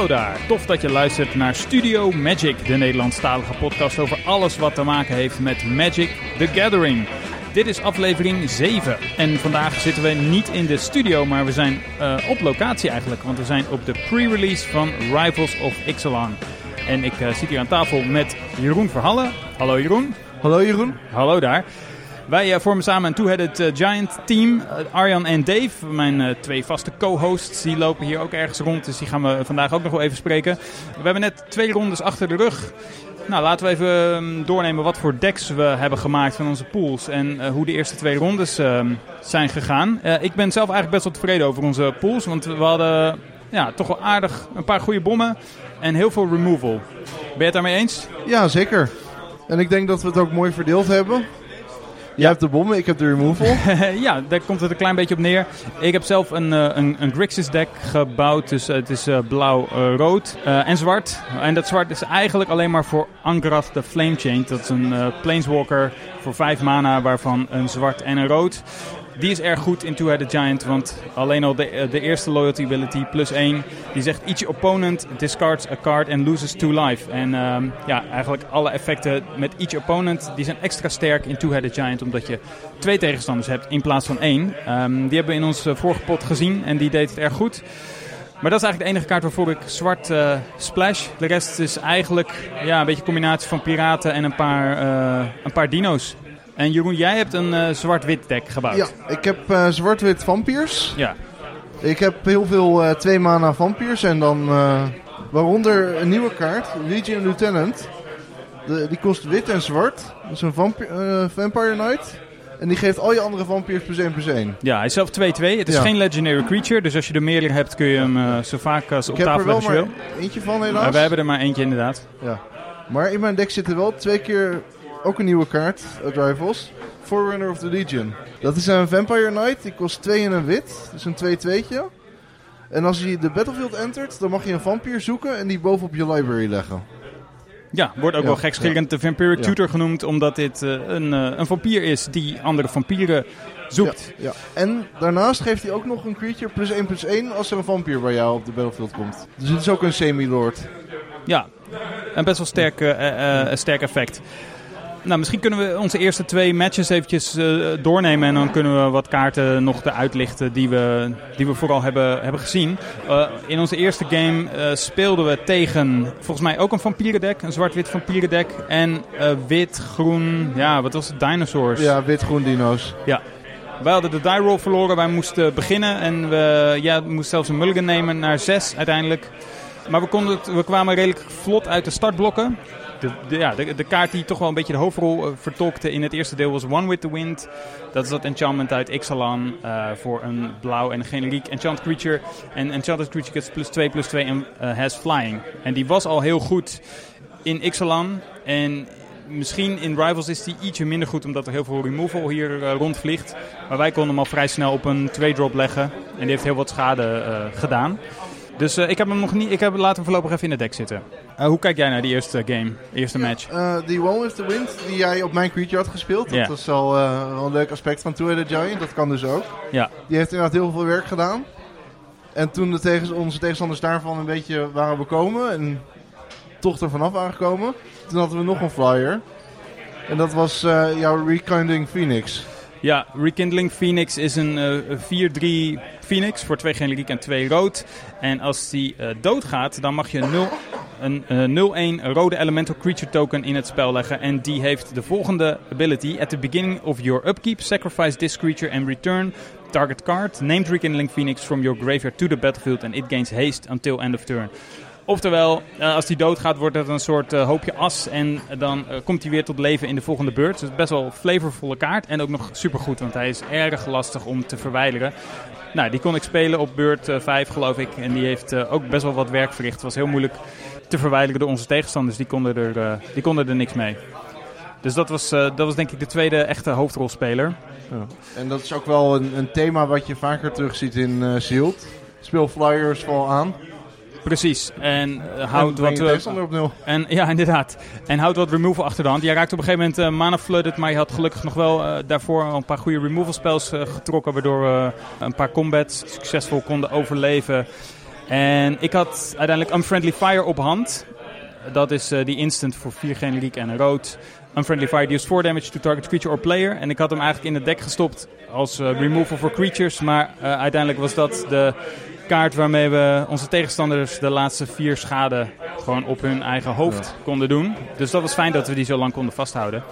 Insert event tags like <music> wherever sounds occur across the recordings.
Hallo daar, tof dat je luistert naar Studio Magic, de Nederlandstalige podcast over alles wat te maken heeft met Magic the Gathering. Dit is aflevering 7 en vandaag zitten we niet in de studio, maar we zijn uh, op locatie eigenlijk, want we zijn op de pre-release van Rivals of Ixalan. En ik uh, zit hier aan tafel met Jeroen Verhallen. Hallo Jeroen. Hallo Jeroen. Hallo daar. Wij uh, vormen samen een two-headed uh, giant team. Uh, Arjan en Dave, mijn twee vaste co-hosts, die lopen hier ook ergens rond. Dus die gaan we vandaag ook nog wel even spreken. We hebben net twee rondes achter de rug. Nou, laten we even um, doornemen wat voor decks we hebben gemaakt van onze pools. En hoe de eerste twee rondes ehm, zijn gegaan. ik ben zelf eigenlijk best wel tevreden over onze pools. Want we hadden ja, toch wel aardig een paar goede bommen. En heel veel removal. Ben je het daarmee eens? Ja, zeker. En ik denk dat we het ook mooi verdeeld hebben. Jij hebt de bommen, ik heb de removal. <laughs> ja, daar komt het een klein beetje op neer. Ik heb zelf een, uh, een, een Grixis deck gebouwd. Dus uh, het is uh, blauw, rood en zwart. En dat zwart is eigenlijk alleen maar voor Angrath de Flame Chain. Dat is een Planeswalker voor 5 mana, waarvan een zwart en een rood. Die is erg goed in Two-Headed Giant, want alleen al de, eh, de eerste loyalty ability plus 1, die zegt each opponent discards a card and loses 2 life. En um, ja, eigenlijk alle effecten met each opponent, die zijn extra sterk in Two-Headed Giant, omdat je twee tegenstanders hebt in plaats van één. Um, die hebben we in ons vorige pot gezien en die deed het erg goed. Maar dat is eigenlijk de enige kaart waarvoor ik zwart uh, splash. De rest is eigenlijk ja, een beetje een combinatie van piraten en een paar, uh, een paar dino's. En Jeroen, jij hebt een uh, zwart-wit deck gebouwd. Ja, ik heb uh, zwart-wit vampiers. Ja. Ik heb heel veel uh, twee mana vampiers en dan waaronder een nieuwe kaart, Legion Lieutenant. De, die kost wit en zwart. Dat is een Vampire Knight. En die geeft al je andere vampiers plus 1 plus 1. Ja, hij is zelf 2-2. Het is ja. geen legendary creature, dus als je er meerdere hebt kun je hem zo vaak als op tafel leggen als je wil. Ik heb er wel maar eentje van helaas. Maar wij hebben er maar eentje inderdaad. Ja. Maar in mijn deck zitten wel twee keer ook een nieuwe kaart uit Rivals. Forerunner of the Legion. Dat is een Vampire Knight. Die kost 2 en een wit. Dus een 2-2'tje. En als je de battlefield entert, dan mag je een vampier zoeken en die bovenop je library leggen. Ja, wordt ook ja, wel gekscherend ja. de Vampiric ja. Tutor genoemd, omdat dit uh, een, uh, een vampier is die andere vampieren zoekt. Ja, En daarnaast geeft hij ook nog een creature plus 1 plus 1 als er een vampier bij jou op de battlefield komt. Dus het is ook een semi-lord. Ja, een best wel sterk, uh, sterk effect. Nou, misschien kunnen we onze eerste twee matches eventjes uh, doornemen. En dan kunnen we wat kaarten nog eruit lichten die we, die we vooral hebben, hebben gezien. Uh, in onze eerste game uh, speelden we tegen volgens mij ook een vampierendek. Een zwart-wit vampierendek. En wit-groen, ja, wat was het? Dinosaurs. Ja, wit-groen dino's. Ja. Wij hadden de die roll verloren. Wij moesten beginnen. En we, ja, moesten zelfs een mulligan nemen naar zes uiteindelijk. Maar we, konden het, we kwamen redelijk vlot uit de startblokken de, ja, de, de, kaart die toch wel een beetje de hoofdrol uh, vertolkte in het eerste deel was One with the Wind. Dat is dat enchantment uit Ixalan uh, voor een blauw en generiek enchant creature. En enchanted creature gets plus 2 plus 2 en uh, has flying. En die was al heel goed in Ixalan. En misschien in Rivals is die ietsje minder goed omdat er heel veel removal hier rondvliegt. Maar wij konden hem al vrij snel op een 2-drop leggen. En die heeft heel wat schade gedaan. Dus uh, ik heb hem nog niet. Ik heb laten voorlopig even in het deck zitten. Uh, hoe kijk jij naar die eerste game, eerste ja, match? Uh, die One with the Wind die jij op mijn creature had gespeeld. Dat was al wel een leuk aspect van Two the Giant. Dat kan dus ook. Ja. Die heeft inderdaad heel veel werk gedaan. En toen de tegen, onze tegenstanders daarvan een beetje waren bekomen en toch er vanaf waren gekomen, toen hadden we nog een flyer. En dat was jouw Rekindling Phoenix. Ja, Rekindling Phoenix is een uh, 4-3 Phoenix voor twee generiek en twee rood. En als die uh, doodgaat, dan mag je 0, een uh, 0-1 rode elemental creature token in het spel leggen. En die heeft de volgende ability. At the beginning of your upkeep, sacrifice this creature and return target card. Named Rekindling Phoenix from your graveyard to the battlefield and it gains haste until end of turn. Oftewel, uh, als die doodgaat, wordt het een soort uh, hoopje as. En dan uh, komt hij weer tot leven in de volgende beurt. Dus best wel flavorvolle kaart. En ook nog supergoed, want hij is erg lastig om te verwijderen. Nou, die kon ik spelen op beurt 5, geloof ik. En die heeft ook best wel wat werk verricht. Het was heel moeilijk te verwijderen door onze tegenstanders. Die konden er, die konden er niks mee. Dus dat was, dat was denk ik de tweede echte hoofdrolspeler. Ja. En dat is ook wel een, een thema wat je vaker terugziet in uh, Shield. Speel flyers vol aan. Precies. En uh, houdt wat. Uh, op nul. En ja, inderdaad. En houdt wat removal achter de hand. Jij raakte op een gegeven moment uh, mana flooded, maar je had gelukkig nog wel uh, daarvoor een paar goede removal spells getrokken, waardoor we een paar combats succesvol konden overleven. En ik had uiteindelijk Unfriendly Fire op hand. Dat is die instant voor 4 generiek en een rood. Unfriendly Fire deals 4 damage to target creature or player. En ik had hem eigenlijk in het deck gestopt als removal for creatures. Maar uiteindelijk was dat de kaart waarmee we onze tegenstanders de laatste vier schade gewoon op hun eigen hoofd konden doen. Dus dat was fijn dat we die zo lang konden vasthouden.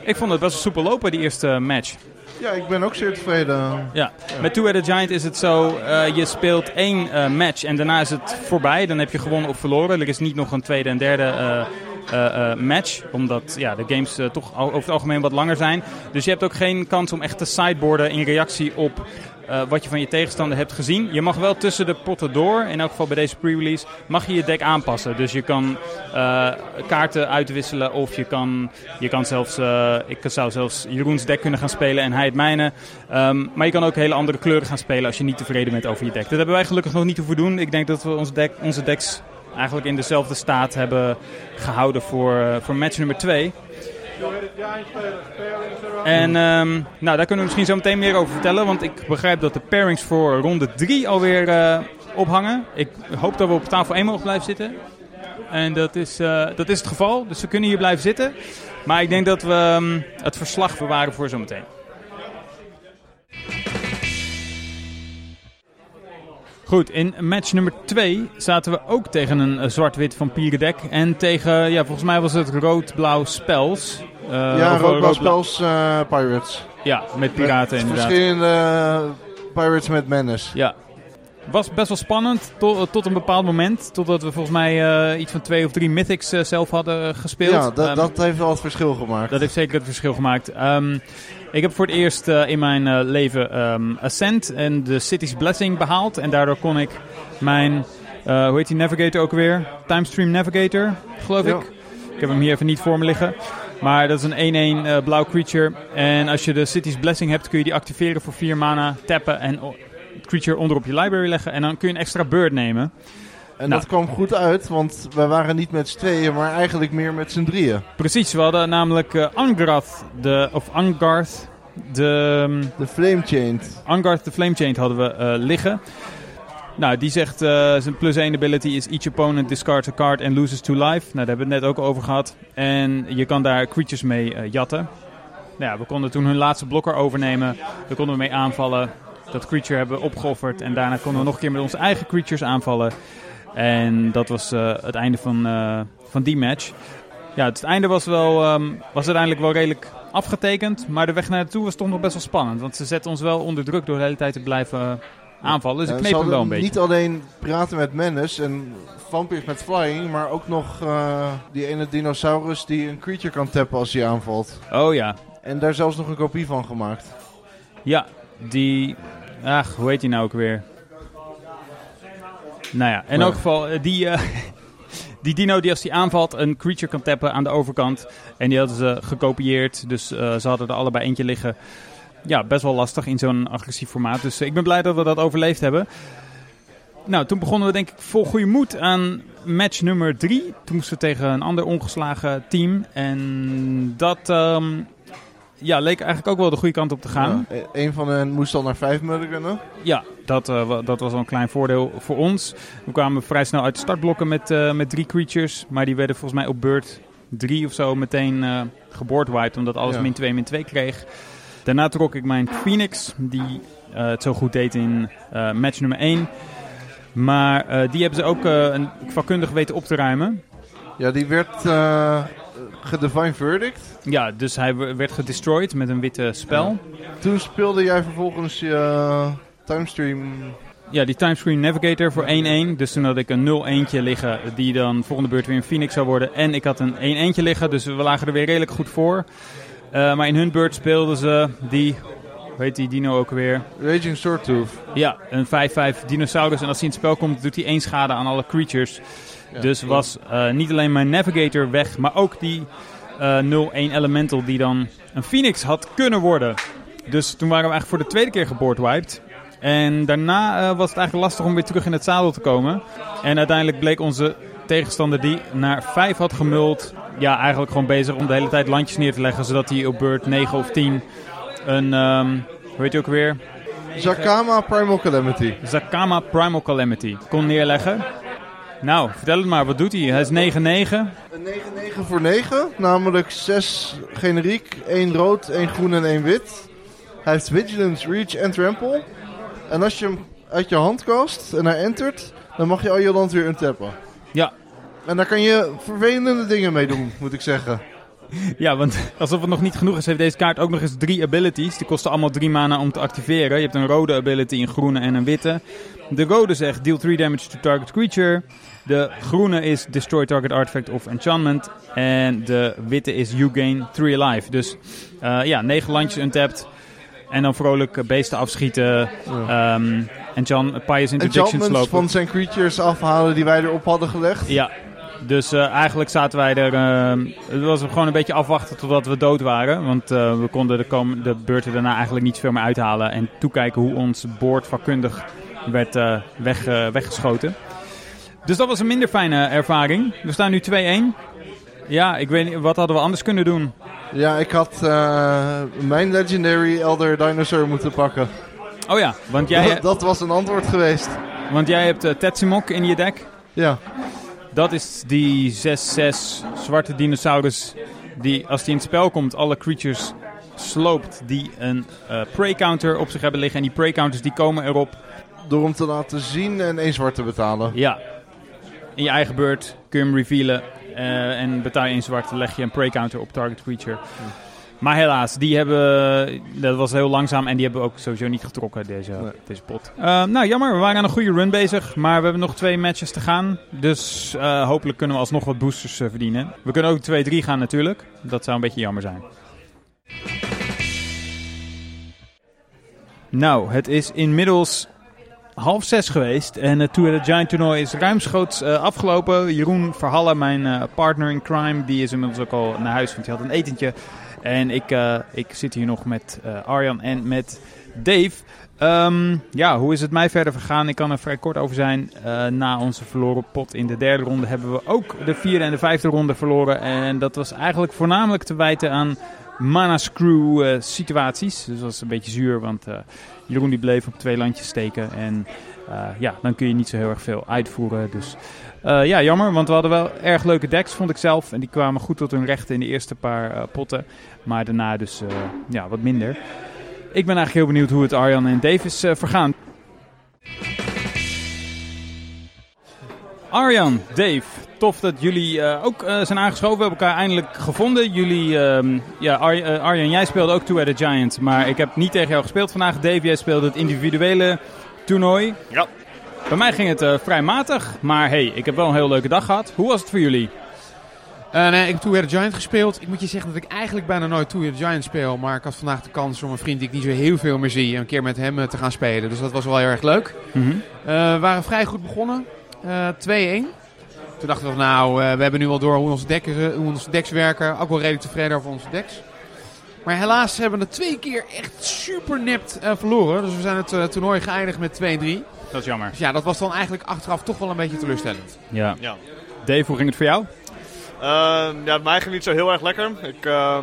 Ik vond het best wel soepel lopen, die eerste match. Ja, ik ben ook zeer tevreden. Ja, met Two-Headed Giant is het zo, uh, je speelt één uh, match en daarna is het voorbij. Dan heb je gewonnen of verloren. Er is niet nog een tweede en derde uh, match. Omdat ja, de games toch over het algemeen wat langer zijn. Dus je hebt ook geen kans om echt te sideboarden in reactie op uh, wat je van je tegenstander hebt gezien. Je mag wel tussen de potten door, in elk geval bij deze pre-release, mag je je deck aanpassen. Dus je kan uh, kaarten uitwisselen of je kan, je kan zelfs, uh, ik zou zelfs Jeroens deck kunnen gaan spelen en hij het mijne. Um, maar je kan ook hele andere kleuren gaan spelen als je niet tevreden bent over je deck. Dat hebben wij gelukkig nog niet hoeven doen. Ik denk dat we ons deck, onze decks eigenlijk in dezelfde staat hebben gehouden voor, voor match nummer 2. En um, nou, daar kunnen we misschien zo meteen meer over vertellen. Want ik begrijp dat de pairings voor ronde 3 alweer uh, ophangen. Ik hoop dat we op tafel 1 mogen blijven zitten. En dat is, uh, dat is het geval. Dus we kunnen hier blijven zitten. Maar ik denk dat we um, het verslag bewaren voor zometeen. Goed, in match nummer 2 zaten we ook tegen een uh, zwart-wit vampierendek. En tegen, ja, volgens mij was het rood-blauw spels. Uh, ja, rood-blauw spels uh, Pirates. Ja, met piraten met inderdaad. Verschillende Pirates met Menace. Ja. Was best wel spannend tot, tot een bepaald moment. Totdat we volgens mij iets van twee of drie Mythics zelf hadden gespeeld. Ja, dat, um, dat heeft wel het verschil gemaakt. Dat heeft zeker het verschil gemaakt. Um, ik heb voor het eerst uh, in mijn uh, leven um, Ascent en de City's Blessing behaald. En daardoor kon ik mijn, uh, hoe heet die navigator ook weer? Timestream Navigator, geloof ja. ik. Ik heb hem hier even niet voor me liggen. Maar dat is een 1-1 blauw creature. En als je de City's Blessing hebt, kun je die activeren voor 4 mana, tappen en het creature onder op je library leggen. En dan kun je een extra bird nemen. En nou. dat kwam goed uit, want we waren niet met z'n tweeën, maar eigenlijk meer met z'n drieën. Precies, we hadden namelijk uh, Angrath, de, of Angarth, de... De Flame Chained. Angarth, de Flame Chained hadden we uh, liggen. Nou, die zegt uh, zijn plus 1 ability is each opponent discards a card and loses to life. Nou, daar hebben we het net ook over gehad. En je kan daar creatures mee uh, jatten. Nou ja, we konden toen hun laatste blokker overnemen. Daar konden we mee aanvallen. Dat creature hebben we opgeofferd. En daarna konden we nog een keer met onze eigen creatures aanvallen. En dat was uh, het einde van, uh, van die match. Ja, het einde was, wel, um, was uiteindelijk wel redelijk afgetekend. Maar de weg naar naartoe was toch nog best wel spannend. Want ze zetten ons wel onder druk door de hele tijd te blijven aanvallen. Dus ik kneep hem wel een beetje. Niet alleen praten met Menace en vampirs met flying, maar ook nog uh, die ene dinosaurus die een creature kan tappen als hij aanvalt. Oh ja. En daar zelfs nog een kopie van gemaakt. Ja, die... Ach, hoe heet die nou ook weer? Nou ja, in elk geval, die, uh, <laughs> die dino die als die aanvalt een creature kan tappen aan de overkant. En die hadden ze gekopieerd, dus uh, ze hadden er allebei eentje liggen. Ja, best wel lastig in zo'n agressief formaat. Dus ik ben blij dat we dat overleefd hebben. Nou, toen begonnen we denk ik vol goede moed aan match nummer drie. Toen moesten we tegen een ander ongeslagen team. En dat um, ja, leek eigenlijk ook wel de goede kant op te gaan. Ja, een van hen moest al naar vijf kunnen. Ja, dat, uh, dat was wel een klein voordeel voor ons. We kwamen vrij snel uit de startblokken met, uh, met drie creatures. Maar die werden volgens mij op beurt drie of zo meteen uh, geboordwiped. Omdat alles ja. min 2, min 2 kreeg. Daarna trok ik mijn Phoenix, die het zo goed deed in match nummer 1. Maar die hebben ze ook een vakkundig weten op te ruimen. Ja, die werd gedivine verdict. Ja, dus hij werd gedestroyed met een witte spel. Ja. Toen speelde jij vervolgens je uh, timestream... Ja, die timestream navigator voor 1-1. Dus toen had ik een 0-1'tje liggen die dan volgende beurt weer een Phoenix zou worden. En ik had een 1-1'tje liggen, dus we lagen er weer redelijk goed voor. Uh, maar in hun beurt speelden ze die... Hoe heet die dino ook weer? Raging Swordtooth. Ja, een 5-5 dinosaurus. En als hij in het spel komt, doet hij één schade aan alle creatures. Dus was uh, niet alleen mijn Navigator weg, maar ook die uh, 0-1 Elemental die dan een Phoenix had kunnen worden. Dus toen waren we eigenlijk voor de tweede keer geboardwiped. En daarna uh, was het eigenlijk lastig om weer terug in het zadel te komen. En uiteindelijk bleek onze tegenstander die naar 5 had gemuld. Ja, eigenlijk gewoon bezig om de hele tijd landjes neer te leggen. Zodat hij op beurt 9 of 10 een, um, hoe heet je ook weer? Zakama Primal Calamity. Zakama Primal Calamity. Kon neerleggen. Nou, vertel het maar, wat doet hij? Hij is 9-9. Een 9-9 voor 9, namelijk 6 generiek, 1 rood, 1 groen en 1 wit. Hij heeft Vigilance, Reach en Trample. En als je hem uit je hand cast en hij entert, dan mag je al je land weer untappen. Ja. En daar kan je vervelende dingen mee doen, moet ik zeggen. <laughs> Ja, want alsof het nog niet genoeg is, heeft deze kaart ook nog eens drie abilities. Die kosten allemaal drie mana om te activeren. Je hebt een rode ability, een groene en een witte. De rode zegt deal 3 damage to target creature. De groene is destroy target artifact of enchantment. En de witte is you gain 3 alive. Dus uh, ja, 9 landjes untapped. En dan vrolijk beesten afschieten. Ja. Um, en John Pious Interdiction slopen. van zijn creatures afhalen die wij erop hadden gelegd. Ja, dus uh, eigenlijk zaten wij er. Uh, het was gewoon een beetje afwachten totdat we dood waren. Want uh, we konden de, kom de beurten daarna eigenlijk niet veel meer uithalen. En toekijken hoe ons boord vakkundig werd weg, weggeschoten. Dus dat was een minder fijne ervaring. We staan nu 2-1. Ja, ik weet niet, wat hadden we anders kunnen doen? Ja, ik had mijn Legendary Elder Dinosaur moeten pakken. Oh ja, want jij... <laughs> Dat, dat was een antwoord geweest. Want jij hebt Tetsimok in je deck. Ja. Dat is die 6-6 zwarte dinosaurus die als die in het spel komt alle creatures sloopt die een uh, prey counter op zich hebben liggen. En die prey counters die komen erop. Door hem te laten zien en één zwart te betalen. Ja. In je eigen beurt kun je hem revealen. Uh, en betaal je één zwart, leg je een prey counter op target creature. Maar helaas, die hebben, dat was heel langzaam en die hebben ook sowieso niet getrokken, deze, nee. deze pot. Uh, nou, jammer, we waren aan een goede run bezig, maar we hebben nog twee matches te gaan. Dus uh, hopelijk kunnen we alsnog wat boosters uh, verdienen. We kunnen ook 2-3 gaan natuurlijk, dat zou een beetje jammer zijn. Nou, het is inmiddels half zes geweest en het Tour de Giant toernooi is ruimschoots afgelopen. Jeroen Verhallen, mijn partner in crime, die is inmiddels ook al naar huis, want hij had een etentje. En ik, uh, ik zit hier nog met uh, Arjan en met Dave. Um, ja, hoe is het mij verder vergaan? Ik kan er vrij kort over zijn. Uh, na onze verloren pot in de derde ronde hebben we ook de vierde en de vijfde ronde verloren. En dat was eigenlijk voornamelijk te wijten aan mana screw situaties. Dus dat was een beetje zuur, want Jeroen die bleef op twee landjes steken. En ja, dan kun je niet zo heel erg veel uitvoeren. Dus uh, ja, jammer, want we hadden wel erg leuke decks, vond ik zelf. En die kwamen goed tot hun recht in de eerste paar uh, potten. Maar daarna dus uh, ja, wat minder. Ik ben eigenlijk heel benieuwd hoe het Arjan en Davis vergaan. Arjan, Dave, tof dat jullie ook zijn aangeschoven. We hebben elkaar eindelijk gevonden. Jullie, ehm, ja, Ar Arjan, jij speelde ook Two at the Giant. Maar ik heb niet tegen jou gespeeld vandaag. Dave, jij speelde het individuele toernooi. Ja. Bij mij ging het uh, vrij matig, maar hey, ik heb wel een heel leuke dag gehad. Hoe was het voor jullie? Uh, nee, ik heb Two the Giant gespeeld. Ik moet je zeggen dat ik eigenlijk bijna nooit Two the Giant speel. Maar ik had vandaag de kans om een vriend die ik niet zo heel veel meer zie, een keer met hem uh, te gaan spelen. Dus dat was wel heel erg leuk. Mm -hmm. we waren vrij goed begonnen. 2-1. Toen dachten we, nou, we hebben nu al door hoe onze, dekken, hoe onze decks werken. Ook wel redelijk tevreden over onze decks. Maar helaas hebben we het twee keer echt super nipt verloren. Dus we zijn het toernooi geëindigd met 2-3. Dat is jammer. Dus ja, dat was dan eigenlijk achteraf toch wel een beetje teleurstellend. Ja. ja. Dave, hoe ging het voor jou? Uh, ja, mij ging niet zo heel erg lekker. Ik, uh,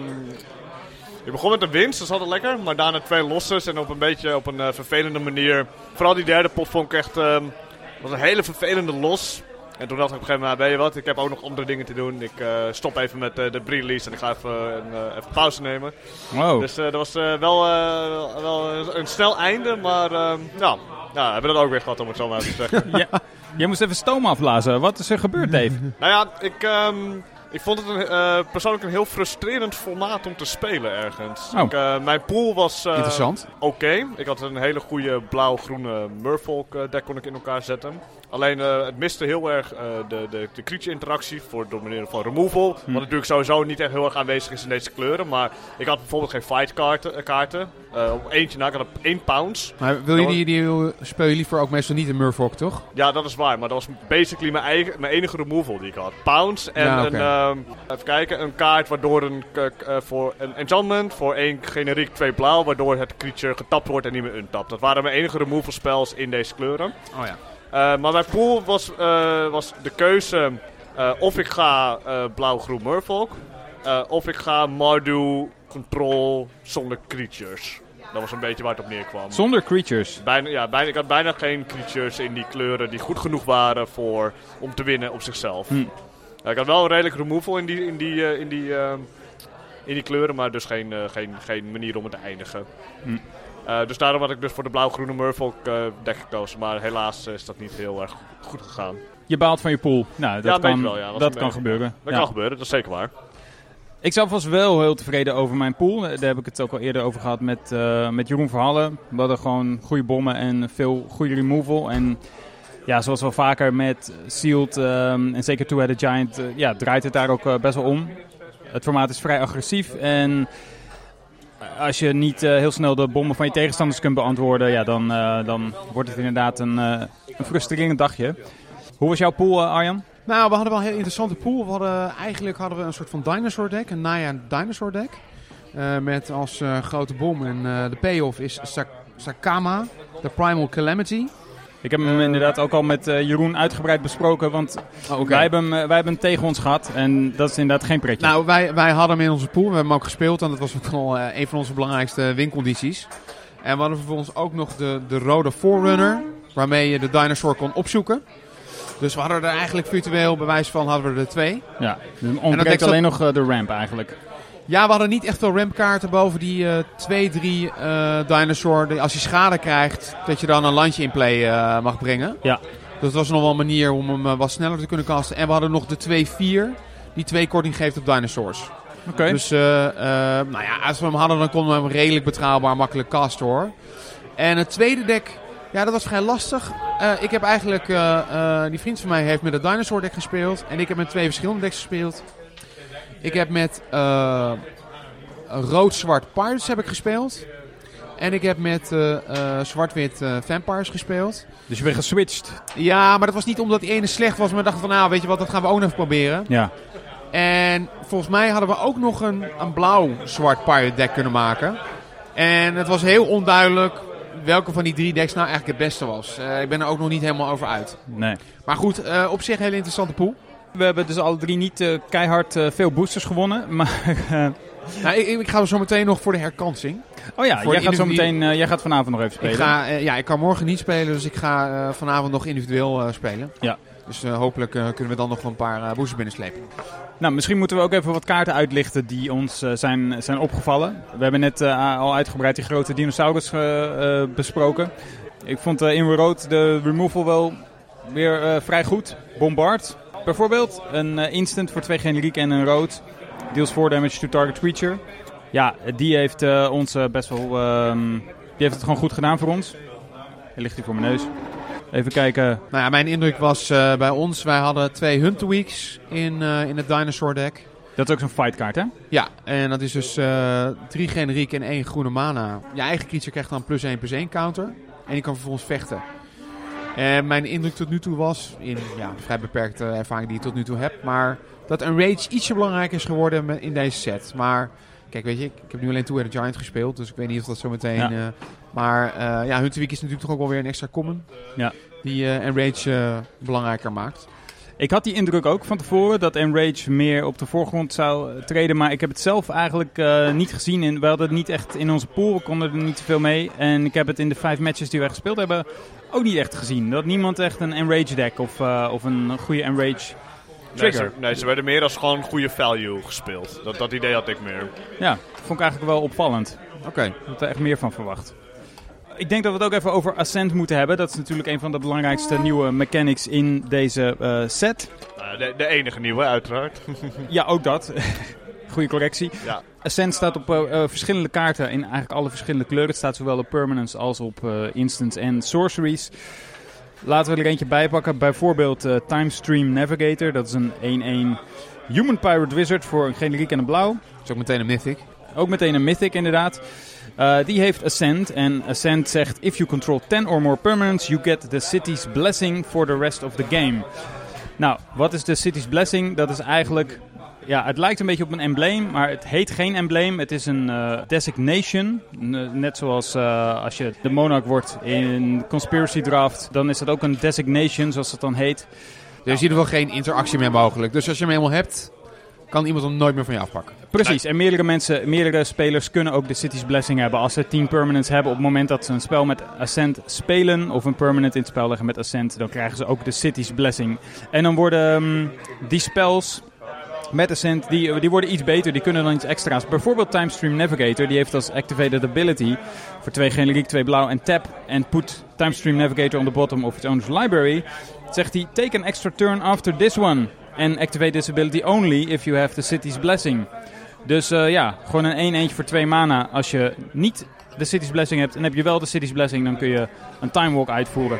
ik begon met een winst, dat is altijd lekker. Maar daarna twee losses en op een beetje op een uh, vervelende manier. Vooral die derde pot vond ik echt ehm, was een hele vervelende los. En toen dacht ik op een gegeven moment, weet je wat, ik heb ook nog andere dingen te doen. Ik uh, stop even met uh, de pre-release en ik ga even, uh, even pauze nemen. Wow. Dus dat was wel, wel een snel einde, maar ehm, ja, ja, hebben we dat ook weer gehad om het zo maar te zeggen. <laughs> ja, jij moest even stoom afblazen. Wat is er gebeurd, Dave? <laughs> nou ja, ik... Um, ik vond het een, uh, persoonlijk een heel frustrerend formaat om te spelen ergens. Oh. Ik, uh, mijn pool was uh, Interessant. oké. Okay. Ik had een hele goede blauw-groene Murfolk deck kon ik in elkaar zetten. Alleen het miste heel erg de, de, de creature interactie voor door manier van removal. Hm. Wat natuurlijk sowieso niet echt heel erg aanwezig is in deze kleuren. Maar ik had bijvoorbeeld geen fight kaarten. kaarten. op eentje na, ik had één pounce. Maar wil je die, die speel je liever ook meestal niet in Murfolk, toch? Ja, dat is waar. Maar dat was basically mijn, eigen, mijn enige removal die ik had. Pounce en ja, okay. een... Um, even kijken, een kaart waardoor een, voor een enchantment, voor één generiek twee blauw, waardoor het creature getapt wordt en niet meer untapt. Dat waren mijn enige removal spells in deze kleuren. Oh ja. Uh, maar mijn pool was, uh, was de keuze of ik ga blauw-groen Murfolk, of ik ga Mardu Control zonder creatures. Dat was een beetje waar het op neerkwam. Zonder creatures. Bijna, ja, bijna, ik had bijna geen creatures in die kleuren die goed genoeg waren voor, om te winnen op zichzelf. Hm. Ja, ik had wel een redelijk removal in die, in die, eh, in die, eh, in die kleuren, maar dus geen, eh, geen, geen manier om het te eindigen. Hm. Eh, dus daarom had ik dus voor de blauw-groene Murfolk eh deck gekozen. Maar helaas is dat niet heel erg goed gegaan. Je baalt van je pool. Nou, dat Ja, kan, beetje wel, ja. Dat kan gebeuren. Dat Ja. kan gebeuren, dat is zeker waar. Ik zelf was wel heel tevreden over mijn pool. Daar heb ik het ook al eerder over gehad met, eh, met Jeroen Verhallen. We hadden gewoon goede bommen en veel goede removal. En ja, zoals wel vaker met Sealed ehm, en zeker Two-Headed Giant, eh, ja, draait het daar ook eh, best wel om. Het formaat is vrij agressief en als je niet eh, heel snel de bommen van je tegenstanders kunt beantwoorden, ja, dan, eh, dan wordt het inderdaad een, eh, een frustrerend dagje. Hoe was jouw pool, eh, Arjan? Nou, we hadden wel een heel interessante pool. We hadden, eigenlijk hadden we een soort van dinosaur deck, een Naya dinosaur deck. Eh, met als eh, grote bom en eh, de payoff is Sak- Sakama, de Primal Calamity. Ik heb hem Eh. inderdaad ook al met eh, Jeroen uitgebreid besproken, want Oh, wij, hebben hem, eh, wij hebben hem tegen ons gehad en dat is inderdaad geen pretje. Nou, wij, wij hadden hem in onze pool. We hebben hem ook gespeeld en dat was ook eh, een van onze belangrijkste wincondities. En we hadden vervolgens ook nog de, de rode Forerunner, waarmee je de dinosaur kon opzoeken. Dus we hadden er eigenlijk virtueel bewijs van hadden we er twee. ja, dat ontbreekt alleen nog de ramp eigenlijk. Ja, we hadden niet echt veel rampkaarten boven die eh 2, 3 eh dinosaur. Als hij schade krijgt, dat je dan een landje in play eh, mag brengen. Ja. Dus dat was nog wel een manier om hem eh, wat sneller te kunnen casten. En we hadden nog de 2, 4, die twee korting geeft op dinosaurs. Oké. Dus eh, eh, nou ja, als we hem hadden, dan konden we hem redelijk betrouwbaar makkelijk casten hoor. En het tweede deck, ja, dat was vrij lastig. Eh, ik heb eigenlijk, eh, eh, die vriend van mij heeft met het dinosaur deck gespeeld. En ik heb met twee verschillende decks gespeeld. Ik heb met eh, rood-zwart Pirates heb ik gespeeld. En ik heb met eh, eh, zwart-wit eh, Vampires gespeeld. Dus je bent geswitcht. Ja, maar dat was niet omdat die ene slecht was. Maar we dachten van, nou, weet je wat, dat gaan we ook nog even proberen. Ja. En volgens mij hadden we ook nog een, een blauw-zwart pirate deck kunnen maken. En het was heel onduidelijk welke van die drie decks nou eigenlijk het beste was. Eh, ik ben er ook nog niet helemaal over uit. Nee. Maar goed, eh, op zich een hele interessante pool. We hebben dus alle drie niet eh, keihard eh, veel boosters gewonnen. <laughs> Maar, eh, Nou, ik, ik ga zo meteen nog voor de herkansing. oh ja, Voor jij gaat, zo meteen, jij gaat vanavond nog even Ik, spelen. ga, eh, ja, ik kan morgen niet spelen, dus ik ga vanavond nog individueel spelen. Ja. Dus hopelijk kunnen we dan nog een paar boosters binnenslepen. Nou, misschien moeten we ook even wat kaarten uitlichten die ons zijn, zijn opgevallen. We hebben net al uitgebreid die grote dinosaurus besproken. Ik vond in rood de removal wel weer vrij goed. Bombard bijvoorbeeld. Een eh, instant voor twee generiek en een rood. Deals 4 damage to target creature. Ja, die heeft eh, ons eh, best wel... ehm, die heeft het gewoon goed gedaan voor ons. Hij ligt hier voor mijn neus. Even kijken. Nou ja, mijn indruk was bij ons, wij hadden twee Hunter Weeks in, in het Dinosaur deck. Dat is ook zo'n fightkaart, hè? Ja, en dat is dus drie generiek en één groene mana. Je eigen creature krijgt dan plus 1 plus 1 counter. En die kan vervolgens vechten. En mijn indruk tot nu toe was, in ja, vrij beperkte ervaring die ik tot nu toe heb, maar dat een rage ietsje belangrijker is geworden in deze set. Maar kijk, weet je, ik, ik heb nu alleen Two Headed Giant gespeeld, dus ik weet niet of dat zo meteen... Ja. eh, maar eh ja, Hunter Week is natuurlijk toch ook wel weer een extra common. Ja. Die eh Enrage eh, belangrijker maakt. Ik had die indruk ook van tevoren dat Enrage meer op de voorgrond zou treden. Maar ik heb het zelf eigenlijk eh, niet gezien. En we hadden het niet echt in onze pool. We konden er niet zoveel mee. En ik heb het in de vijf matches die wij gespeeld hebben ook niet echt gezien. Dat niemand echt een Enrage deck of, eh, of een goede Enrage Nee trigger. ze, nee, ze werden meer als gewoon goede value gespeeld. Dat, dat idee had ik meer. Ja, vond ik eigenlijk wel opvallend. Oké. Ik had er echt meer van verwacht. Ik denk dat we het ook even over Ascent moeten hebben. Dat is natuurlijk een van de belangrijkste nieuwe mechanics in deze eh, set. Nou, de, de enige nieuwe, uiteraard. <laughs> Ja, ook dat. <laughs> Goede correctie. ja. Ascent staat op eh, eh, verschillende kaarten in eigenlijk alle verschillende kleuren. Het staat zowel op permanents als op eh instants en sorceries. Laten we er eentje bij pakken. Bijvoorbeeld eh Timestream Navigator. Dat is een 1-1 Human Pirate Wizard voor een generiek en een blauw. Dat is ook meteen een mythic. Ook meteen een Mythic inderdaad. Eh, die heeft Ascent. En Ascent zegt: If you control 10 or more permanents, you get the city's blessing for the rest of the game. Nou, wat is de city's blessing? Dat is eigenlijk. Ja, het lijkt een beetje op een embleem, maar het heet geen embleem. Het is een eh, designation. Net zoals eh, als je de monarch wordt in Conspiracy Draft, dan is dat ook een designation, zoals het dan heet. Dus je ziet er wel geen interactie meer mogelijk. Dus als je hem eenmaal hebt, kan iemand hem nooit meer van je afpakken. Precies, en meerdere mensen, meerdere spelers kunnen ook de City's Blessing hebben. Als ze 10 permanents hebben op het moment dat ze een spel met Ascent spelen, of een permanent in het spel leggen met Ascent, dan krijgen ze ook de City's Blessing. En dan worden um, die spels met Ascent, die, die worden iets beter, die kunnen dan iets extra's. Bijvoorbeeld Timestream Navigator, die heeft als activated ability voor twee generiek, twee blauw en tap. En put Timestream Navigator on the bottom of its owner's library. Zegt hij, take an extra turn after this one. And activate this ability only if you have the City's Blessing. Dus uh, ja, gewoon een 1 eentje voor 2 mana. Als je niet de City's Blessing hebt en heb je wel de City's Blessing, dan kun je een Time Walk uitvoeren.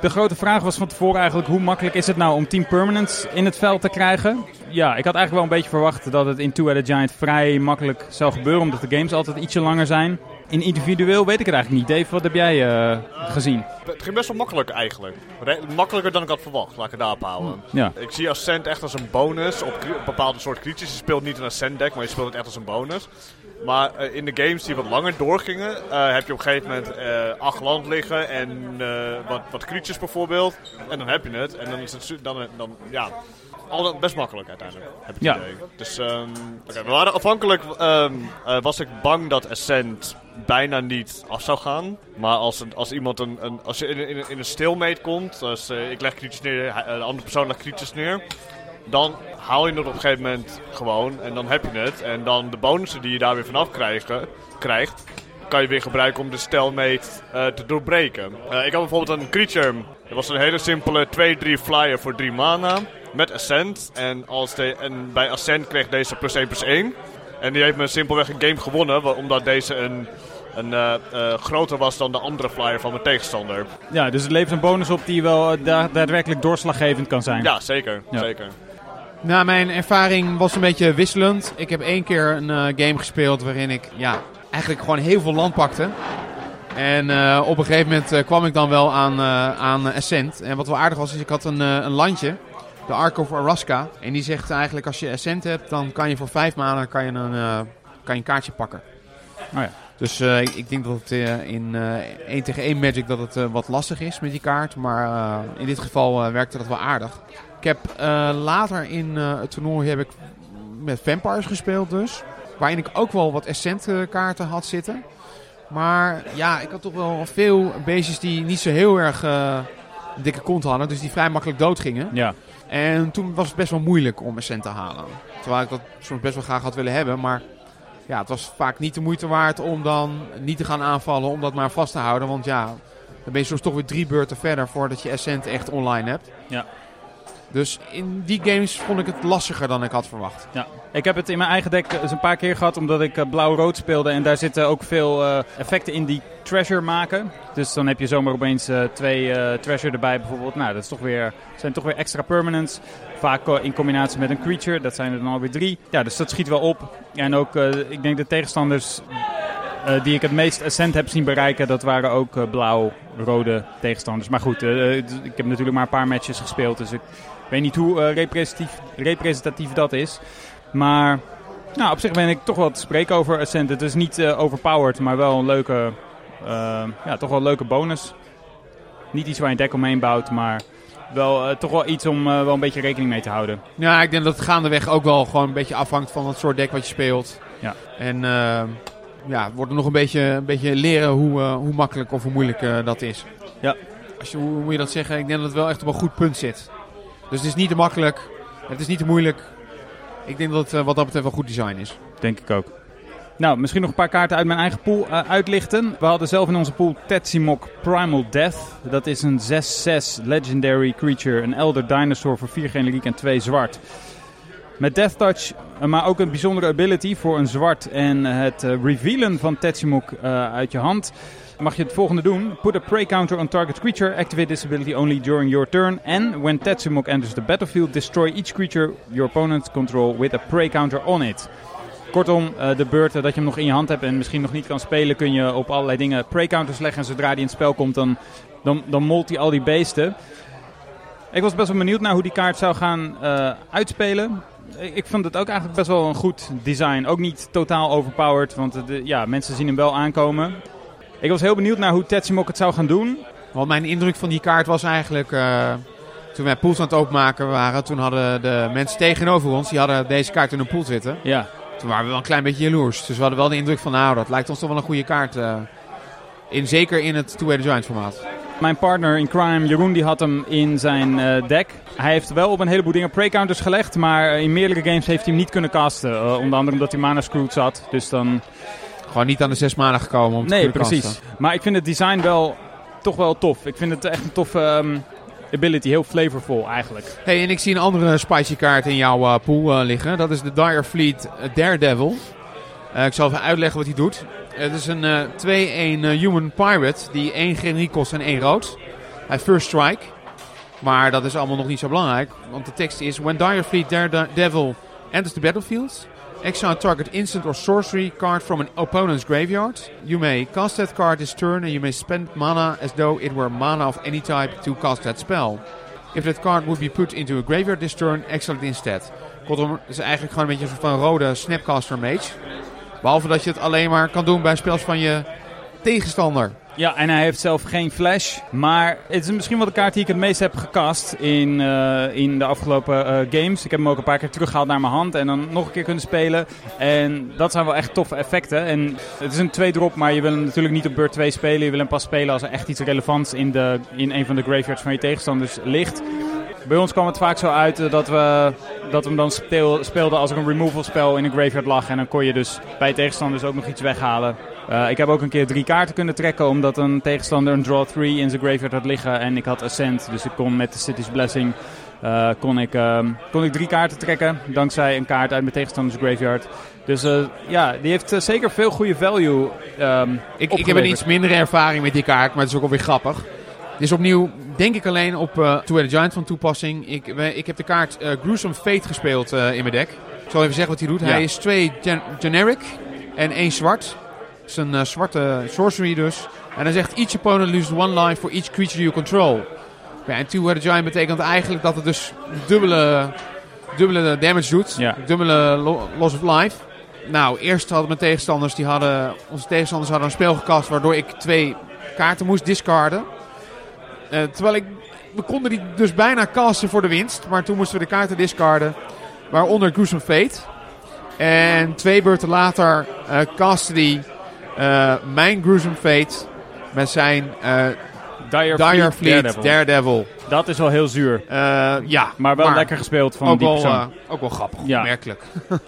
De grote vraag was van tevoren eigenlijk hoe makkelijk is het nou om 10 permanents in het veld te krijgen. Ja, ik had eigenlijk wel een beetje verwacht dat het in Two-Headed Giant vrij makkelijk zou gebeuren, omdat de games altijd ietsje langer zijn. In individueel weet ik het eigenlijk niet. Dave, wat heb jij uh, gezien? Het ging best wel makkelijk eigenlijk. Re makkelijker dan ik had verwacht, laat ik het daarop houden. Ja. Ik zie Ascent echt als een bonus op, bepaalde soort creatures. Je speelt niet een Ascent deck, maar je speelt het echt als een bonus. Maar uh, in de games die wat langer doorgingen, uh, heb je op een gegeven moment uh, acht land liggen en wat, wat creatures bijvoorbeeld. En dan heb je het. En dan is het dan, dan ja, al best makkelijk uiteindelijk, heb ik ja. idee. Dus um, okay, we waren afhankelijk, um, was ik bang dat Ascent bijna niet af zou gaan. Maar als, een, als iemand een, een als je in, in, in een stilmate komt, dus ik leg creatures neer, de andere persoon legt creatures neer dan haal je het op een gegeven moment gewoon en dan heb je het. En dan de bonussen die je daar weer vanaf krijgen, krijgt, kan je weer gebruiken om de stelmate uh, te doorbreken. Uh, ik had bijvoorbeeld een creature, dat was een hele simpele 2-3 flyer voor 3 mana met Ascent. En, als de, en bij Ascent kreeg deze plus 1 plus 1. En die heeft me simpelweg een game gewonnen, omdat deze een een, uh, uh, groter was dan de andere flyer van mijn tegenstander. Ja, dus het levert een bonus op die wel da daadwerkelijk doorslaggevend kan zijn. Ja, zeker. Ja. zeker. Nou, mijn ervaring was een beetje wisselend. Ik heb één keer een game gespeeld waarin ik ja, eigenlijk gewoon heel veel land pakte. En op een gegeven moment kwam ik dan wel aan, aan Ascent. En wat wel aardig was, is ik had een, een landje. De Ark of Araska. En die zegt eigenlijk als je Ascent hebt, dan kan je voor vijf maanden kan je een, kan je een kaartje pakken. Oh ja. Dus uh, ik, ik, denk dat het uh, in uh, 1 tegen 1 Magic dat het wat lastig is met die kaart. Maar in dit geval werkte dat wel aardig. Ik heb later in het toernooi heb ik met Vampires gespeeld dus. Waarin ik ook wel wat Ascent kaarten had zitten. Maar ja, ik had toch wel veel beestjes die niet zo heel erg dikke kont hadden. Dus die vrij makkelijk dood gingen. Ja. En toen was het best wel moeilijk om Ascent te halen. Terwijl ik dat soms best wel graag had willen hebben. Maar ja, het was vaak niet de moeite waard om dan niet te gaan aanvallen, om dat maar vast te houden. Want ja, dan ben je soms toch weer drie beurten verder voordat je Ascent echt online hebt. Ja. Dus in die games vond ik het lastiger dan ik had verwacht. Ja, ik heb het in mijn eigen deck eens een paar keer gehad omdat ik uh, blauw-rood speelde. En daar zitten ook veel uh, effecten in die treasure maken. Dus dan heb je zomaar opeens twee treasure erbij bijvoorbeeld. Nou, dat is toch weer, zijn toch weer extra permanents. Vaak in combinatie met een creature, dat zijn er dan alweer drie. Ja, dus dat schiet wel op. En ook, ik denk de tegenstanders die ik het meest ascent heb zien bereiken, dat waren ook blauw-rode tegenstanders. Maar goed, ik heb natuurlijk maar een paar matches gespeeld, dus ik weet niet hoe representatief, representatief dat is. Maar nou, op zich ben ik toch wel te spreken over ascent. Het is niet overpowered, maar wel een leuke, ja, toch wel een leuke bonus. Niet iets waar je een deck omheen bouwt, maar wel, toch wel iets om wel een beetje rekening mee te houden. Ja, ik denk dat het gaandeweg ook wel gewoon een beetje afhangt van het soort deck wat je speelt. Ja. En ja, het wordt nog een beetje, een beetje leren hoe, hoe makkelijk of hoe moeilijk dat is. Ja. Als je, hoe moet je dat zeggen? Ik denk dat het wel echt op een goed punt zit. Dus het is niet te makkelijk. Het is niet te moeilijk. Ik denk dat het uh, wat dat betreft wel goed design is. Denk ik ook. Nou, misschien nog een paar kaarten uit mijn eigen pool uitlichten. We hadden zelf in onze pool Tetsimok Primal Death. Dat is een 6-6 legendary creature. Een elder dinosaur voor 4 generiek en 2 zwart. Met Death Touch, maar ook een bijzondere ability voor een zwart en het revealen van Tetsimok uit je hand. Mag je het volgende doen. Put a prey counter on target creature. Activate this ability only during your turn. And when Tetsimok enters the battlefield, destroy each creature your opponent control with a prey counter on it. Kortom, uh, de beurten dat je hem nog in je hand hebt en misschien nog niet kan spelen, kun je op allerlei dingen prey counters leggen. En zodra die in het spel komt, dan, dan, dan molt hij al die beesten. Ik was best wel benieuwd naar hoe die kaart zou gaan uitspelen ik vond het ook eigenlijk best wel een goed design. Ook niet totaal overpowered, want de, ja, mensen zien hem wel aankomen. Ik was heel benieuwd naar hoe Tetsimok het zou gaan doen. Want mijn indruk van die kaart was eigenlijk... Uh, toen wij pools aan het openmaken waren... toen hadden de mensen tegenover ons... die hadden deze kaart in een pool zitten. Ja. Toen waren we wel een klein beetje jaloers. Dus we hadden wel de indruk van, nou, dat lijkt ons toch wel een goede kaart. eh, in, zeker in het Two-Headed Giant formaat. Mijn partner in crime, Jeroen, die had hem in zijn eh, deck. Hij heeft wel op een heleboel dingen pre-counters gelegd, maar in meerdere games heeft hij hem niet kunnen casten. Onder andere omdat hij mana screwed zat. Dus dan... Gewoon niet aan de zes maanden gekomen om te Nee, precies. Maar ik vind het design wel toch wel tof. Ik vind het echt een toffe ehm, ability, heel flavorful eigenlijk. Hey, en ik zie een andere spicy kaart in jouw eh, pool eh, liggen. Dat is de Dire Fleet eh, Daredevil. Ik zal even uitleggen wat hij doet. Het is een eh 2-1 eh, human pirate die 1 generiek kost en 1 rood. Hij first strike. Maar dat is allemaal nog niet zo belangrijk. Want de tekst is... When Dire Fleet Daredevil enters the battlefield... Exile target instant or sorcery card from an opponent's graveyard. You may cast that card this turn and you may spend mana as though it were mana of any type to cast that spell. If that card would be put into a graveyard this turn, exile instead. Kortom, is eigenlijk gewoon een beetje een soort van rode Snapcaster Mage. Behalve dat je het alleen maar kan doen bij spels van je tegenstander. Ja, en hij heeft zelf geen flash. Maar het is misschien wel de kaart die ik het meest heb gecast in, eh, in de afgelopen eh, games. Ik heb hem ook een paar keer teruggehaald naar mijn hand en dan nog een keer kunnen spelen. En dat zijn wel echt toffe effecten. En het is een 2-drop, maar je wil hem natuurlijk niet op beurt 2 spelen. Je wil hem pas spelen als er echt iets relevants in, de, in een van de graveyards van je tegenstanders ligt. Bij ons kwam het vaak zo uit eh, dat we, dat we hem dan speel- speelden als er een removal spel in een graveyard lag. En dan kon je dus bij tegenstanders ook nog iets weghalen. Eh, ik heb ook een keer drie kaarten kunnen trekken omdat een tegenstander een draw 3 in zijn graveyard had liggen. En ik had Ascent, dus ik kon met de City's Blessing eh, kon ik, ehm, kon ik drie kaarten trekken. Dankzij een kaart uit mijn tegenstanders graveyard. Dus eh, ja, die heeft zeker veel goede value ehm Ik, ik heb een iets mindere ervaring met die kaart, maar het is ook alweer grappig. Dit is opnieuw, denk ik alleen op eh Two-Headed Giant van toepassing. Ik, ik heb de kaart Gruesome Fate gespeeld in mijn deck. Ik zal even zeggen wat hij doet. Ja. Hij is twee gen- generic en één zwart. Is een eh, zwarte sorcery dus. En hij zegt, each opponent loses one life for each creature you control. Ja, en Two-Headed Giant betekent eigenlijk dat het dus dubbele, dubbele damage doet. Ja. Dubbele lo- loss of life. Nou, eerst hadden mijn tegenstanders, die hadden, onze tegenstanders hadden een spel gekast waardoor ik twee kaarten moest discarden. Eh, terwijl ik, we konden die dus bijna casten voor de winst, maar toen moesten we de kaarten discarden. Waaronder Gruesome Fate. En twee beurten later eh castte die mijn Gruesome Fate met zijn eh Dire, Dire Fleet Fleet Daredevil. Daredevil. Dat is wel heel zuur. Eh, ja, Maar wel lekker gespeeld van ook die persoon. eh, ook wel grappig, Ja. opmerkelijk. <laughs>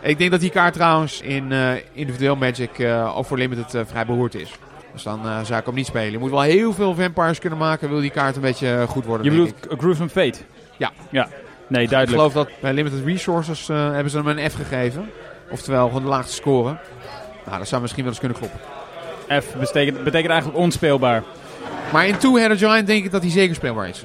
ik denk dat die kaart trouwens in eh, individueel Magic eh ook voor Limited eh, vrij behoord is. Dus dan eh, zou ik hem niet spelen. Je moet wel heel veel vampires kunnen maken, wil die kaart een beetje eh, goed worden. Je bedoelt Gruesome Fate? Ja. Ja. Nee, ik. ik duidelijk. geloof dat bij Limited Resources eh, hebben ze hem een F gegeven. Oftewel gewoon de laagste score. Nou, dat zou misschien wel eens kunnen kloppen. F betekent, betekent eigenlijk onspeelbaar. Maar in Two-Headed Giant denk ik dat hij zeker speelbaar is.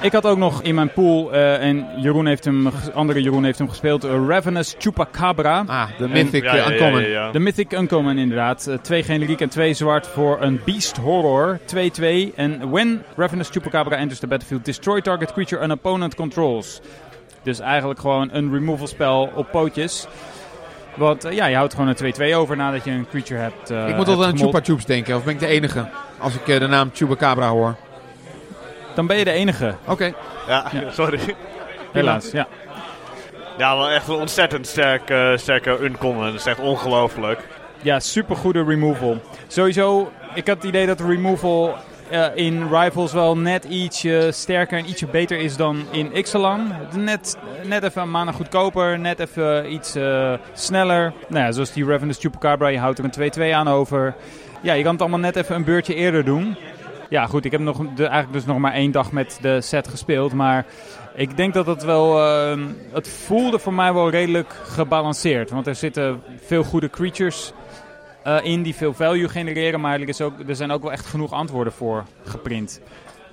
Ik had ook nog in mijn pool, eh, en Jeroen heeft hem, andere Jeroen heeft hem gespeeld, eh, Ravenous Chupacabra. Ah, de En- Mythic Ja, eh, ja, ja, Uncommon. ja, ja. De Mythic Uncommon inderdaad. Twee generiek en twee zwart voor een Beast Horror. 2-2. En when Ravenous Chupacabra enters the battlefield, destroy target creature an opponent controls. Dus eigenlijk gewoon een removal spel op pootjes. Want eh, ja, je houdt gewoon een 2-2 over nadat je een creature hebt. eh, ik moet altijd aan. Chupa Chups denken. Of ben ik de enige? Als ik eh, de naam Chupacabra hoor. Dan ben je de enige, Oké. Ja, Ja. <laughs> sorry. helaas. Ja. Ja, wel echt een ontzettend sterk, eh, sterke uncommon. Dat is echt ongelooflijk. Ja, super goede removal. Sowieso, ik had het idee dat de removal eh, in Rivals wel net ietsje sterker en ietsje beter is dan in Ixalan. Net, net even een mana goedkoper, net even iets eh, sneller. Nou ja, zoals die Ravenous Chupacabra, je houdt er een 2-2 aan over. Ja, je kan het allemaal net even een beurtje eerder doen. Ja, goed, ik heb nog de, eigenlijk dus nog maar één dag met de set gespeeld, maar... Ik denk dat het wel. eh, het voelde voor mij wel redelijk gebalanceerd. Want er zitten veel goede creatures eh, in die veel value genereren. Maar er, is ook, er zijn ook wel echt genoeg antwoorden voor geprint.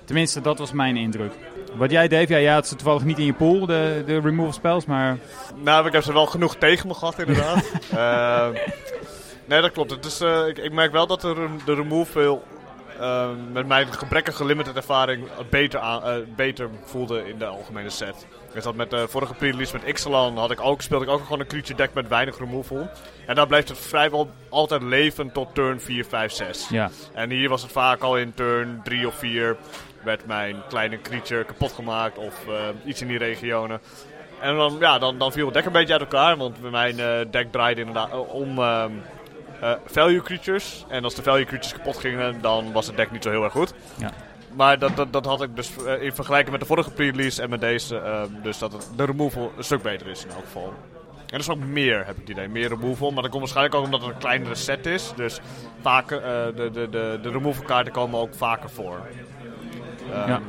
Tenminste, dat was mijn indruk. Wat jij, Dave, ja, jij had ze toevallig niet in je pool, de, de removal spells. Maar Nou, ik heb ze wel genoeg tegen me gehad, inderdaad. <laughs> Eh, nee, dat klopt. Het is, eh, ik, ik merk wel dat de, de remove veel eh, met mijn gebrekkige limited ervaring beter, aan, eh, beter voelde in de algemene set. Ik zat met de vorige pre-release met Ixalan, had ik ook, speelde ik ook gewoon een creature deck met weinig removal. En dan blijft het vrijwel altijd leven tot turn 4, 5, 6. ja, En hier was het vaak al in turn 3 of 4 werd mijn kleine creature kapot gemaakt of eh, iets in die regionen. en dan, ja, dan, dan viel het deck een beetje uit elkaar, want mijn eh, deck draaide inderdaad eh, om ehm, eh, value creatures. En als de value creatures kapot gingen, dan was het deck niet zo heel erg goed. Ja. Maar dat, dat, dat had ik dus eh, in vergelijking met de vorige pre-release en met deze, ehm, dus dat het, de removal een stuk beter is in elk geval. En er is ook meer, heb ik het idee. Meer removal. Maar dat komt waarschijnlijk ook omdat het een kleinere set is. Dus vaker, eh, de, de, de, de removal kaarten komen ook vaker voor. Ehm, Ja.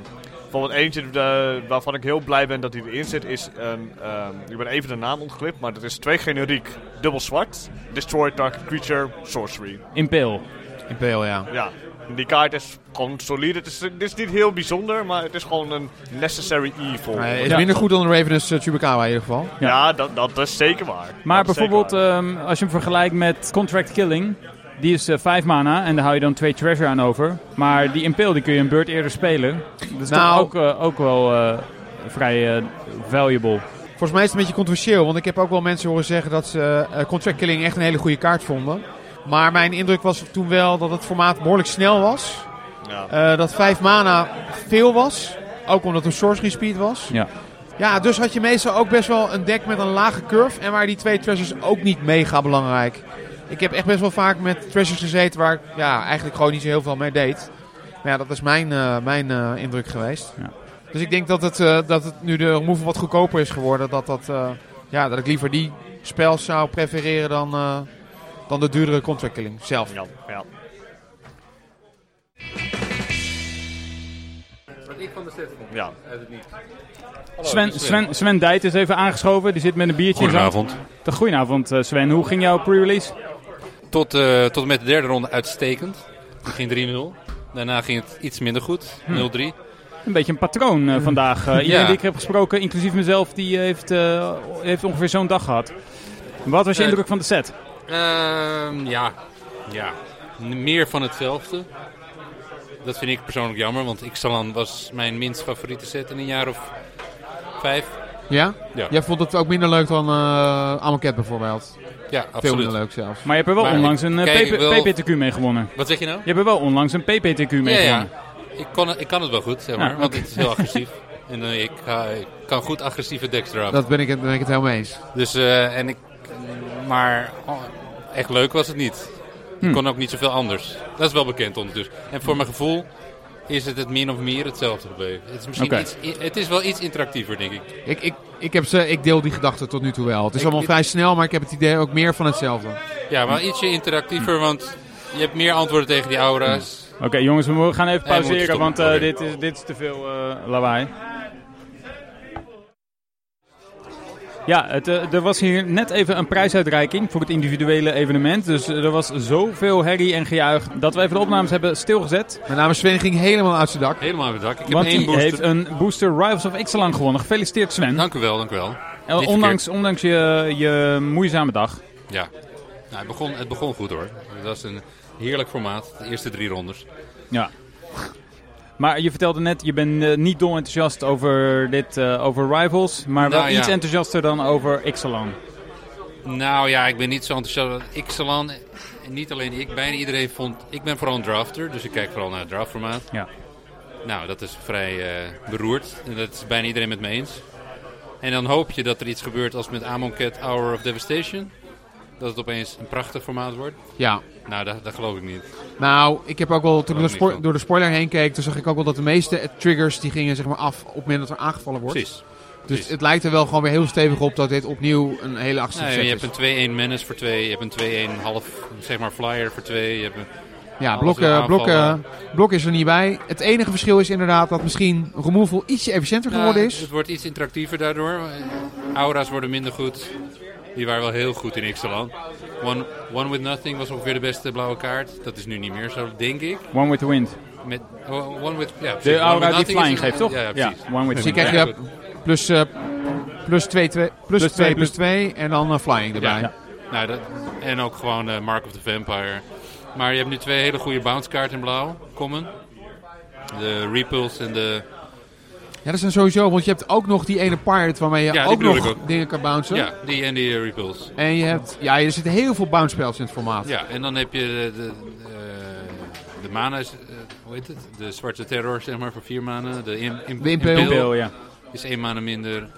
Bijvoorbeeld eentje eh, waarvan ik heel blij ben dat hij erin zit is... een, ehm, ik ben even de naam ontglipt, maar dat is twee generiek. Dubbel zwart. Destroy target creature, sorcery. Impale. Impale, ja. Ja, die kaart is gewoon solide. Het is, het is niet heel bijzonder, maar het is gewoon een necessary evil. Hij is Ja. minder goed dan de Ravenous uh, Chubakawa in ieder geval. ja, dat, dat is zeker waar. Maar Dat bijvoorbeeld, waar. ehm, als je hem vergelijkt met Contract Killing, die is 5 mana en daar hou je dan 2 treasure aan over. Maar die Impale die kun je een beurt eerder spelen. Dat is Nou- toch ook, eh, ook wel eh, vrij eh, valuable. Volgens mij is het een beetje controversieel, want ik heb ook wel mensen horen zeggen dat ze eh, Contract Killing echt een hele goede kaart vonden. Maar mijn indruk was toen wel dat het formaat behoorlijk snel was. ja. Eh, dat 5 mana veel was. Ook omdat het een sorcery speed was. Ja. Ja, dus had je meestal ook best wel een deck met een lage curve. En waar die twee treasures ook niet mega belangrijk. Ik heb echt best wel vaak met treasures gezeten waar ik ja, eigenlijk gewoon niet zo heel veel mee deed. Maar ja, dat is mijn, eh, mijn eh, indruk geweest. Ja. Dus ik denk dat het, eh, dat het nu de removal wat goedkoper is geworden. Dat, dat, eh, ja, dat ik liever die spels zou prefereren dan, eh, dan de duurdere contract killing zelf. Ja, ja. Wat ik van de set vond. ja. Uit het niet. Sven, Sven, Sven Dijt is even aangeschoven. Die zit met een biertje in. Goedenavond. Goedenavond eh, Sven. Hoe ging jouw pre-release? Tot, eh, tot en met de derde ronde uitstekend. Die ging 3-0. Daarna ging het iets minder goed. 0-3. Een beetje een patroon eh, vandaag. Eh, iedereen Ja. die ik heb gesproken, inclusief mezelf, die heeft, eh, heeft ongeveer zo'n dag gehad. Wat was je indruk van de set? Ehm, ja. ja. Meer van hetzelfde. Dat vind ik persoonlijk jammer, want Ixalan was mijn minst favoriete set in een jaar of vijf. Ja? Ja. Jij vond het ook minder leuk dan uh, Amoket bijvoorbeeld? Ja, Veel absoluut. minder leuk zelfs. Maar je hebt er wel Maar onlangs ik een eh, kijk PPTQ mee gewonnen. Wat zeg je nou? Je hebt er wel onlangs een PPTQ mee Ja, ja. gewonnen. Ik, kon, ik kan het wel goed, zeg maar. Ja, want oké. het is heel agressief. <laughs> En eh, ik, kan goed agressieve decks eraf. Dat ben ik, het- ben ik het helemaal mee eens. Dus, eh, en ik, maar oh, echt leuk was het niet. Hm. Ik kon ook niet zoveel anders. Dat is wel bekend ondertussen. En voor mijn gevoel is het het min of meer hetzelfde gebleven. Het is, misschien iets, het is wel iets interactiever, denk ik. Ik, ik, ik, heb ze, ik deel die gedachte tot nu toe wel. Het is Ik- allemaal ik- vrij snel, maar ik heb het idee ook meer van hetzelfde. Ja, maar ietsje interactiever, want je hebt meer antwoorden tegen die aura's. Oké jongens, we gaan even pauzeren, want eh, dit, is, dit is te veel eh, lawaai. Ja, het, eh, er was hier net even een prijsuitreiking voor het individuele evenement. Dus eh, er was zoveel herrie en gejuich dat we even de opnames hebben stilgezet. Mijn naam is Sven ging helemaal uit zijn dak. Helemaal aan het dak. Ik heb Want één die booster. heeft een booster Rivals of Ixalan gewonnen. Gefeliciteerd Sven. Dank u wel, dank u wel. Niet ondanks, ondanks je, je moeizame dag. Ja, nou, het, begon, het begon goed hoor. Het was een heerlijk formaat, de eerste drie rondes. Ja. Maar je vertelde net, je bent eh, niet dol enthousiast over, dit, eh, over Rivals. Maar wel Nou, ja. iets enthousiaster dan over Ixalan. Nou ja, ik ben niet zo enthousiast. Ixalan, en niet alleen ik, bijna iedereen vond... Ik ben vooral een drafter, dus ik kijk vooral naar het draftformaat. Ja. Nou, dat is vrij eh, beroerd. En dat is bijna iedereen met me eens. En dan hoop je dat er iets gebeurt als met Amonkhet Hour of Devastation. Dat het opeens een prachtig formaat wordt. Ja. Nou, dat, dat geloof ik niet. Nou, ik heb ook wel, toen ik door, door de spoiler heen keek, toen zag ik ook wel dat de meeste eh, triggers die gingen zeg maar af op het moment dat er aangevallen wordt. Precies. Dus precies. het lijkt er wel gewoon weer heel stevig op dat dit opnieuw een hele agressieve Nou, set je is. hebt een 2-1 menace voor 2. Je hebt een 2-1 half, zeg maar, flyer voor 2. Je hebt een, Ja, blokken, blokken, aanvallen. blok is er niet bij. Het enige verschil is inderdaad dat misschien removal ietsje efficiënter geworden Nou, is. Het wordt iets interactiever daardoor. Aura's worden minder goed. Die waren wel heel goed in Ixalan. One, One with Nothing was ongeveer de beste blauwe kaart. Dat is nu niet meer zo, denk ik. One with the wind. Met, oh, one with, ja, precies. De aura die flying geeft, toch? Ja, ja, precies. one with Dus the wind. krijg Ja, je plus, eh plus 2 plus Plus 2 twee, plus plus- 2 en dan eh, flying erbij. Ja. Nou, dat, en ook gewoon eh, Mark of the Vampire. Maar je hebt nu twee hele goede bounce kaarten in blauw. Common. De Repulse en de... Ja, dat zijn sowieso, want je hebt ook nog die ene pirate waarmee je Ja, ook nog ook. dingen kan bouncen. Ja, die en die eh, Repulse. En je hebt, ja, er zitten heel veel bounce spells in het formaat. Ja, en dan heb je de, de, eh, de mana, eh, hoe heet het? De zwarte terror, zeg maar, voor vier mana. De, im, im, De Impale. Impale Impale, ja. is één mana minder.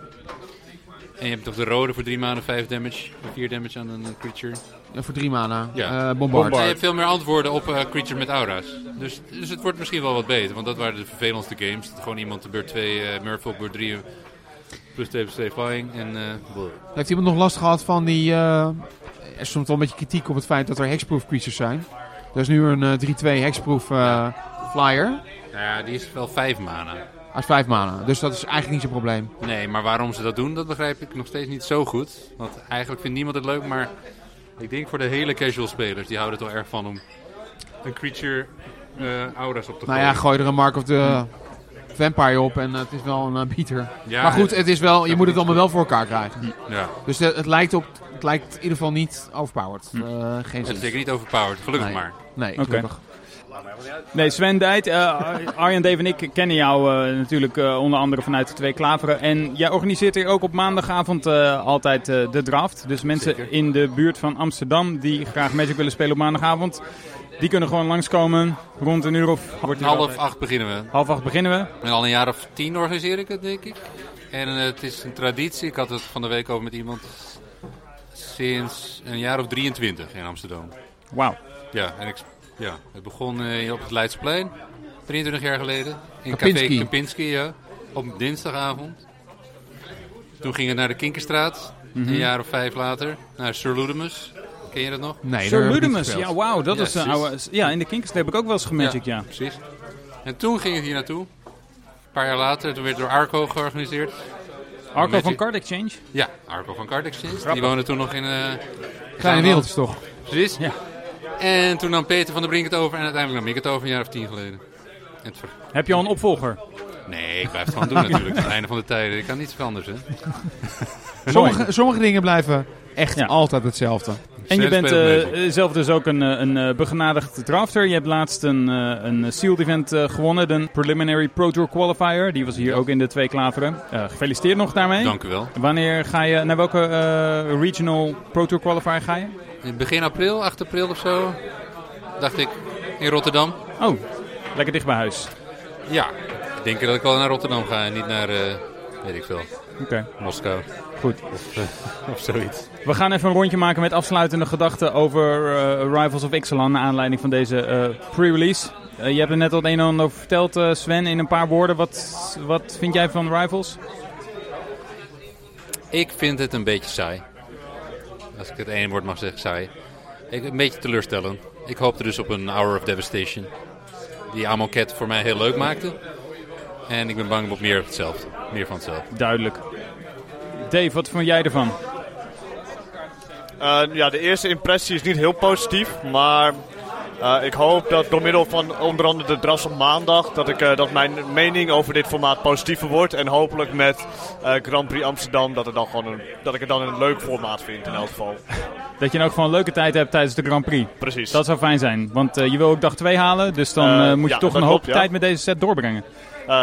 En je hebt toch de rode voor 3 maanden 5 damage, 4 damage aan een creature. Ja, voor drie mana. Ja. Eh, bombard. En je hebt veel meer antwoorden op eh creatures met aura's. Dus, dus het wordt misschien wel wat beter, want dat waren de vervelendste games. Dat gewoon iemand de beurt 2, eh Murphy beurt 3 plus 2 plus 2 flying en eh. Heeft iemand nog last gehad van die... eh, er stond wel een beetje kritiek op het feit dat er hexproof creatures zijn. Er is nu een eh, 3-2 hexproof eh, flyer. Nou ja, die is wel 5 mana. Is 5 mana, dus dat is eigenlijk niet zo'n probleem. Nee, maar waarom ze dat doen, dat begrijp ik nog steeds niet zo goed. Want eigenlijk vindt niemand het leuk, maar ik denk voor de hele casual spelers, die houden het wel erg van om een creature eh, aura's op te Nou gooien. ja, gooi er een Mark of the Vampire op en het is wel een uh, beater. Ja, maar goed, het is wel, je moet het allemaal wel voor elkaar krijgen. Ja, Dus de- het, lijkt op, het lijkt in ieder geval niet overpowered. Hm. Eh, geen het is zeker niet overpowered, gelukkig Nee. maar. Nee, Oké. gelukkig. Nee, Sven Dijt, eh, Arjen, Dave en ik kennen jou eh, natuurlijk eh, onder andere vanuit de Twee Klaveren. En jij organiseert hier ook op maandagavond altijd de draft. Dus mensen Zeker. in de buurt van Amsterdam die graag Magic willen spelen op maandagavond, die kunnen gewoon langskomen. Rond een uur of wordt Half altijd- acht beginnen we. half acht beginnen we. En al een jaar of tien organiseer ik het, denk ik. En het is een traditie. Ik had het van de week over met iemand. Sinds een jaar of 23 in Amsterdam. Wauw. Ja, en ik, ja het begon eh, op het Leidseplein. 23 jaar geleden. In Kapinski. Café Kempinski, ja. Op dinsdagavond. Toen ging het naar de Kinkerstraat. Een jaar of vijf later. Naar Sir Ludemus. Ken je dat nog? Nee, Sir Ludemus, ja wauw, dat Ja, is een oude... Ja, in de Kinkers heb ik ook wel eens gemagic, ja. Precies. En toen ging het hier naartoe. Een paar jaar later. Toen werd het door Arco georganiseerd. Arco van Card Exchange. Ja, Arco van Card Exchange. Die woonde toen nog in... eh Kleine wereldjes toch? Precies. Ja. En toen nam Peter van der Brink het over en uiteindelijk nam ik het over een jaar of tien geleden. En het ver- Heb je al een opvolger? Nee, ik blijf het gewoon doen natuurlijk. Aan het einde van de tijden. Ik kan niets veranderen. Hè. <laughs> Sommige, sommige dingen blijven echt Ja. altijd hetzelfde. En je bent eh, Magic. zelf dus ook een, eh, een eh, begenadigd drafter. Je hebt laatst een, eh, een sealed event eh, gewonnen, de Preliminary Pro Tour Qualifier. Die was hier ook in de Twee Klaveren. Eh, gefeliciteerd nog daarmee. Dank u wel. Wanneer ga je, naar welke eh, Regional Pro Tour Qualifier ga je? In begin april, 8 april of zo, dacht ik in Rotterdam. Oh, lekker dicht bij huis. Ja, ik denk dat ik wel naar Rotterdam ga en niet naar, eh, weet ik veel, Oké, Moskou goed. of, eh, <laughs> of zoiets. We gaan even een rondje maken met afsluitende gedachten over eh, Rivals of Ixalan. Naar aanleiding van deze pre-release. Je hebt er net al het een en ander over verteld, Sven, in een paar woorden. Wat, wat vind jij van Rivals? Ik vind het een beetje saai. Als ik het één woord mag zeggen, saai. Ik, een beetje teleurstellend. Ik hoopte dus op een Hour of Devastation. Die Amoket voor mij heel leuk maakte. En ik ben bang op meer van hetzelfde. Meer van hetzelfde. Duidelijk. Dave, wat vond jij ervan? Eh, ja, de eerste impressie is niet heel positief, maar eh, ik hoop dat door middel van onder andere de drafts op maandag, dat, ik, eh, dat mijn mening over dit formaat positiever wordt. En hopelijk met eh, Grand Prix Amsterdam dat, het dan gewoon een, dat ik het dan een leuk formaat vind in elk geval. Dat je ook gewoon een leuke tijd hebt tijdens de Grand Prix. Precies. Dat zou fijn zijn, want je wil ook dag 2 halen. Dus dan moet je ja, toch een hoop klopt, ja. tijd met deze set doorbrengen.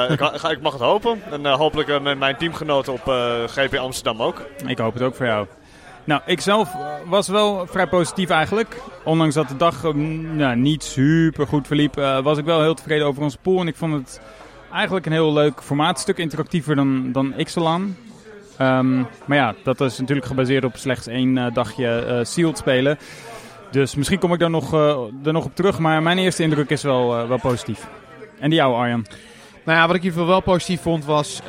Ik, ik mag het hopen. En hopelijk met mijn teamgenoten op GP Amsterdam ook. Ik hoop het ook voor jou. Nou, ik zelf eh, was wel vrij positief eigenlijk. Ondanks dat de dag eh, nou, niet super goed verliep, eh, was ik wel heel tevreden over onze pool. En ik vond het eigenlijk een heel leuk formaat. Stuk interactiever dan, dan Ixalan. Ehm, maar ja, dat is natuurlijk gebaseerd op slechts één dagje eh, sealed spelen. Dus misschien kom ik daar nog, er nog op terug. Maar mijn eerste indruk is wel, wel positief. En die jouwe, Arjan? Nou ja, wat ik in ieder geval wel positief vond was...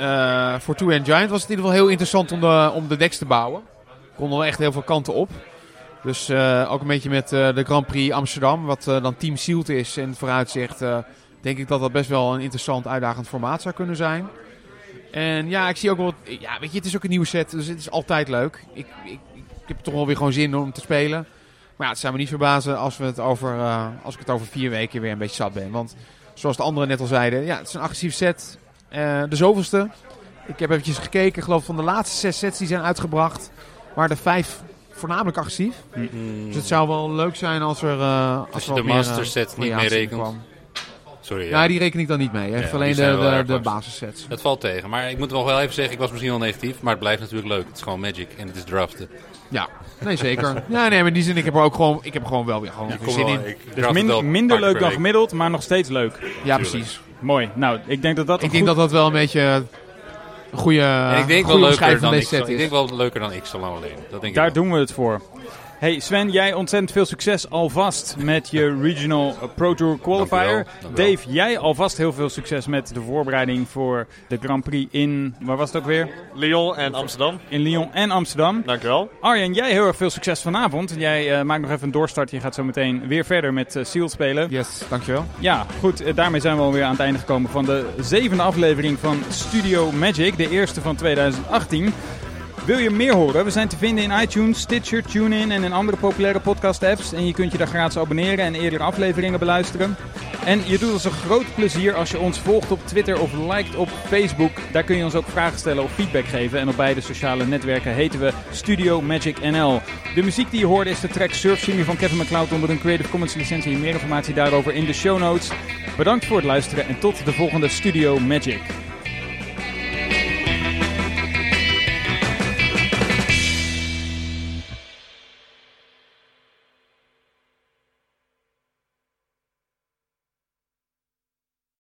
voor Two Hand Giant was het in ieder geval heel interessant om de, om de decks te bouwen. Konden wel echt heel veel kanten op. Dus eh, ook een beetje met eh, de Grand Prix Amsterdam, wat eh, dan Team Sealed is en vooruitzicht... eh, denk ik dat dat best wel een interessant uitdagend formaat zou kunnen zijn. En ja, ik zie ook wel... Ja, weet je, het is ook een nieuwe set, dus het is altijd leuk. Ik, ik, ik heb toch wel weer gewoon zin om te spelen. Maar ja, het zou me niet verbazen als, we het over, als ik het over vier weken weer een beetje zat ben. Want zoals de anderen net al zeiden, ja, het is een agressief set. De zoveelste. Ik heb eventjes gekeken, geloof van de laatste zes sets die zijn uitgebracht, waren er vijf voornamelijk agressief. Dus het zou wel leuk zijn als er... eh als, Als je de meer, master eh, set niet mee rekent. kwam. Sorry. Ja, Ja. die reken ik dan niet mee. Echt Ja, alleen de, de, de basissets. Dat valt tegen. Maar ik moet wel wel even zeggen, ik was misschien wel negatief. Maar het blijft natuurlijk leuk. Het is gewoon Magic en het is draften. Ja, nee zeker. <laughs> ja, nee, maar in die zin, ik heb er ook gewoon, ik heb er gewoon wel weer gewoon zin wel- in. Dus min- het minder leuk dan gemiddeld, maar nog steeds leuk. Ja, Tuurlijk. precies. Mooi. Nou, ik denk dat dat Ik denk goed... dat dat wel een beetje goede, En ik denk wel goede leuker omschrijving dan van ik, deze set ik denk wel leuker dan Ixalan alleen. Dat denk ik Daar wel. doen we het voor. Hey Sven, jij ontzettend veel succes alvast met je Regional Pro Tour Qualifier. Dank u wel, dank u Dave, jij alvast heel veel succes met de voorbereiding voor de Grand Prix in, waar was het ook weer? Lyon en Amsterdam. In Lyon en Amsterdam. Dankjewel. Arjen, jij heel erg veel succes vanavond. Jij eh, maakt nog even een doorstart. Je gaat zo meteen weer verder met Seal spelen. Yes, dankjewel. Ja, goed. eh, daarmee zijn we alweer aan het einde gekomen van de zevende aflevering van Studio Magic. De eerste van 2018. Wil je meer horen? We zijn te vinden in iTunes, Stitcher, TuneIn en in andere populaire podcast-apps. En je kunt je daar gratis abonneren en eerdere afleveringen beluisteren. En je doet ons een groot plezier als je ons volgt op Twitter of liked op Facebook. Daar kun je ons ook vragen stellen of feedback geven. En op beide sociale netwerken heten we Studio Magic NL. De muziek die je hoorde is de track Surf Shimmy van Kevin MacLeod onder een Creative Commons licentie. Meer informatie daarover in de show notes. Bedankt voor het luisteren en tot de volgende Studio Magic.